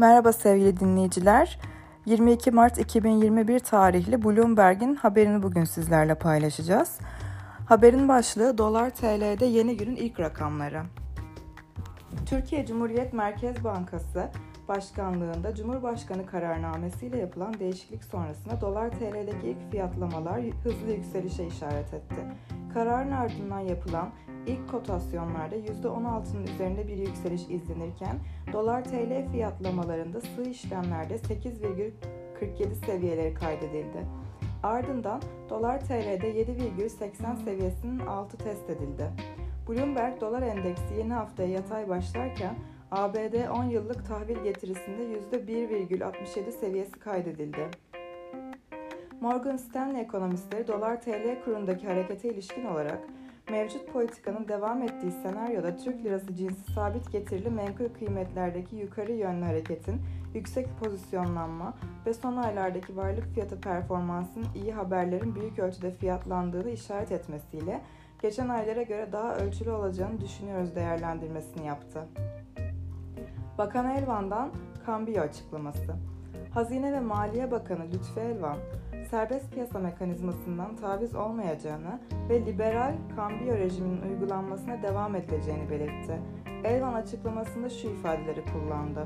Merhaba sevgili dinleyiciler. 22 Mart 2021 tarihli Bloomberg'in haberini bugün sizlerle paylaşacağız. Haberin başlığı Dolar TL'de yeni günün ilk rakamları. Türkiye Cumhuriyet Merkez Bankası Başkanlığında Cumhurbaşkanı kararnamesiyle yapılan değişiklik sonrasında dolar TL'deki ilk fiyatlamalar hızlı yükselişe işaret etti. Kararın ardından yapılan ilk kotasyonlarda %16'nın üzerinde bir yükseliş izlenirken dolar TL fiyatlamalarında sığ işlemlerde 8,47 seviyeleri kaydedildi. Ardından dolar TL'de 7,80 seviyesinin altı test edildi. Bloomberg dolar endeksi yeni haftaya yatay başlarken ABD 10 yıllık tahvil getirisinde %1,67 seviyesi kaydedildi. Morgan Stanley ekonomistleri dolar TL kurundaki harekete ilişkin olarak mevcut politikanın devam ettiği senaryoda Türk lirası cinsi sabit getirili menkul kıymetlerdeki yukarı yönlü hareketin yüksek pozisyonlanma ve son aylardaki varlık fiyatı performansının iyi haberlerin büyük ölçüde fiyatlandığını işaret etmesiyle geçen aylara göre daha ölçülü olacağını düşünüyoruz değerlendirmesini yaptı. Bakan Elvan'dan kambiyo açıklaması. Hazine ve Maliye Bakanı Lütfi Elvan, serbest piyasa mekanizmasından taviz olmayacağını ve liberal kambiyo rejiminin uygulanmasına devam edileceğini belirtti. Elvan açıklamasında şu ifadeleri kullandı.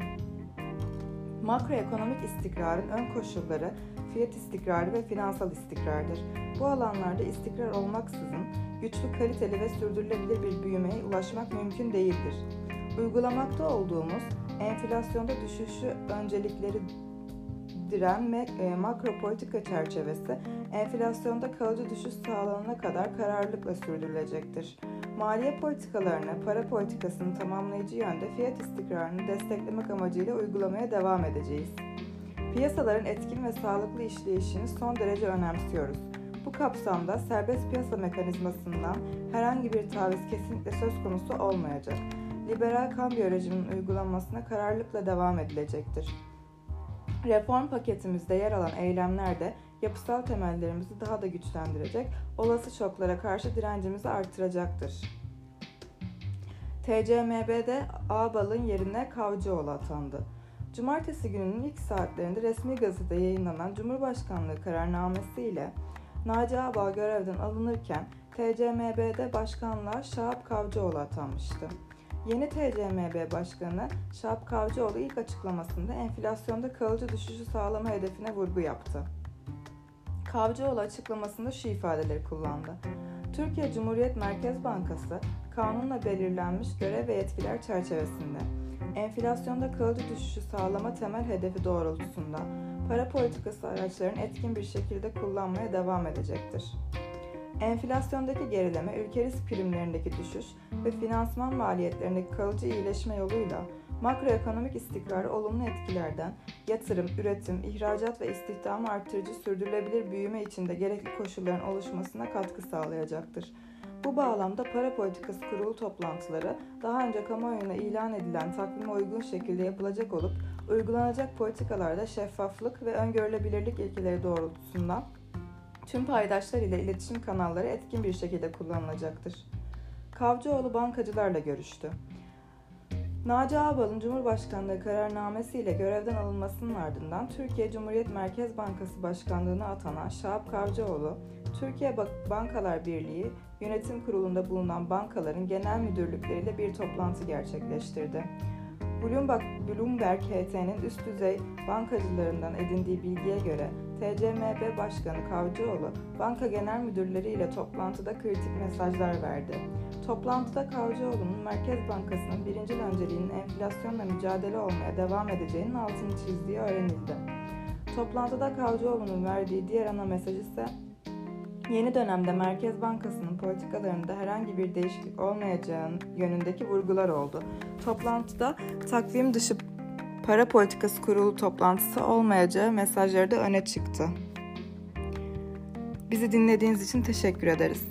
Makroekonomik istikrarın ön koşulları fiyat istikrarı ve finansal istikrardır. Bu alanlarda istikrar olmaksızın güçlü, kaliteli ve sürdürülebilir bir büyümeye ulaşmak mümkün değildir. Uygulamakta olduğumuz enflasyonda düşüşü öncelikleri diren e, makro politika çerçevesi enflasyonda kalıcı düşüş sağlanana kadar kararlılıkla sürdürülecektir. Maliye politikalarını, para politikasını tamamlayıcı yönde fiyat istikrarını desteklemek amacıyla uygulamaya devam edeceğiz. Piyasaların etkin ve sağlıklı işleyişini son derece önemsiyoruz. Bu kapsamda serbest piyasa mekanizmasından herhangi bir taviz kesinlikle söz konusu olmayacak. Liberal kambiyo rejiminin uygulanmasına kararlılıkla devam edilecektir. Reform paketimizde yer alan eylemler de yapısal temellerimizi daha da güçlendirecek, olası şoklara karşı direncimizi artıracaktır. TCMB'de Ağbal'ın yerine Kavcıoğlu atandı. Cumartesi gününün ilk saatlerinde resmi gazetede yayınlanan Cumhurbaşkanlığı kararnamesi ile Naci Ağbal görevden alınırken TCMB'de başkanlığa Şahap Kavcıoğlu atanmıştı. Yeni TCMB Başkanı Şahap Kavcıoğlu ilk açıklamasında enflasyonda kalıcı düşüşü sağlama hedefine vurgu yaptı. Kavcıoğlu açıklamasında şu ifadeleri kullandı. Türkiye Cumhuriyet Merkez Bankası kanunla belirlenmiş görev ve yetkiler çerçevesinde enflasyonda kalıcı düşüşü sağlama temel hedefi doğrultusunda para politikası araçlarını etkin bir şekilde kullanmaya devam edecektir. Enflasyondaki gerileme, ülke risk primlerindeki düşüş ve finansman maliyetlerindeki kalıcı iyileşme yoluyla makroekonomik istikrarı olumlu etkilerden yatırım, üretim, ihracat ve istihdamı artırıcı sürdürülebilir büyüme içinde gerekli koşulların oluşmasına katkı sağlayacaktır. Bu bağlamda para politikası kurulu toplantıları daha önce kamuoyuna ilan edilen takvime uygun şekilde yapılacak olup uygulanacak politikalarda şeffaflık ve öngörülebilirlik ilkeleri doğrultusunda tüm paydaşlar ile iletişim kanalları etkin bir şekilde kullanılacaktır. Kavcıoğlu bankacılarla görüştü. Naci Ağbal'ın Cumhurbaşkanlığı kararnamesiyle görevden alınmasının ardından Türkiye Cumhuriyet Merkez Bankası Başkanlığı'na atanan Şahap Kavcıoğlu, Türkiye Bankalar Birliği Yönetim Kurulu'nda bulunan bankaların genel müdürlükleriyle bir toplantı gerçekleştirdi. Bloomberg, Bloomberg HT'nin üst düzey bankacılarından edindiği bilgiye göre TCMB Başkanı Kavcıoğlu, banka genel müdürleri ile toplantıda kritik mesajlar verdi. Toplantıda Kavcıoğlu'nun Merkez Bankası'nın birinci önceliğinin enflasyonla mücadele olmaya devam edeceğinin altını çizdiği öğrenildi. Toplantıda Kavcıoğlu'nun verdiği diğer ana mesaj ise Yeni dönemde Merkez Bankası'nın politikalarında herhangi bir değişiklik olmayacağının yönündeki vurgular oldu. Toplantıda takvim dışı para politikası kurulu toplantısı olmayacağı mesajları da öne çıktı. Bizi dinlediğiniz için teşekkür ederiz.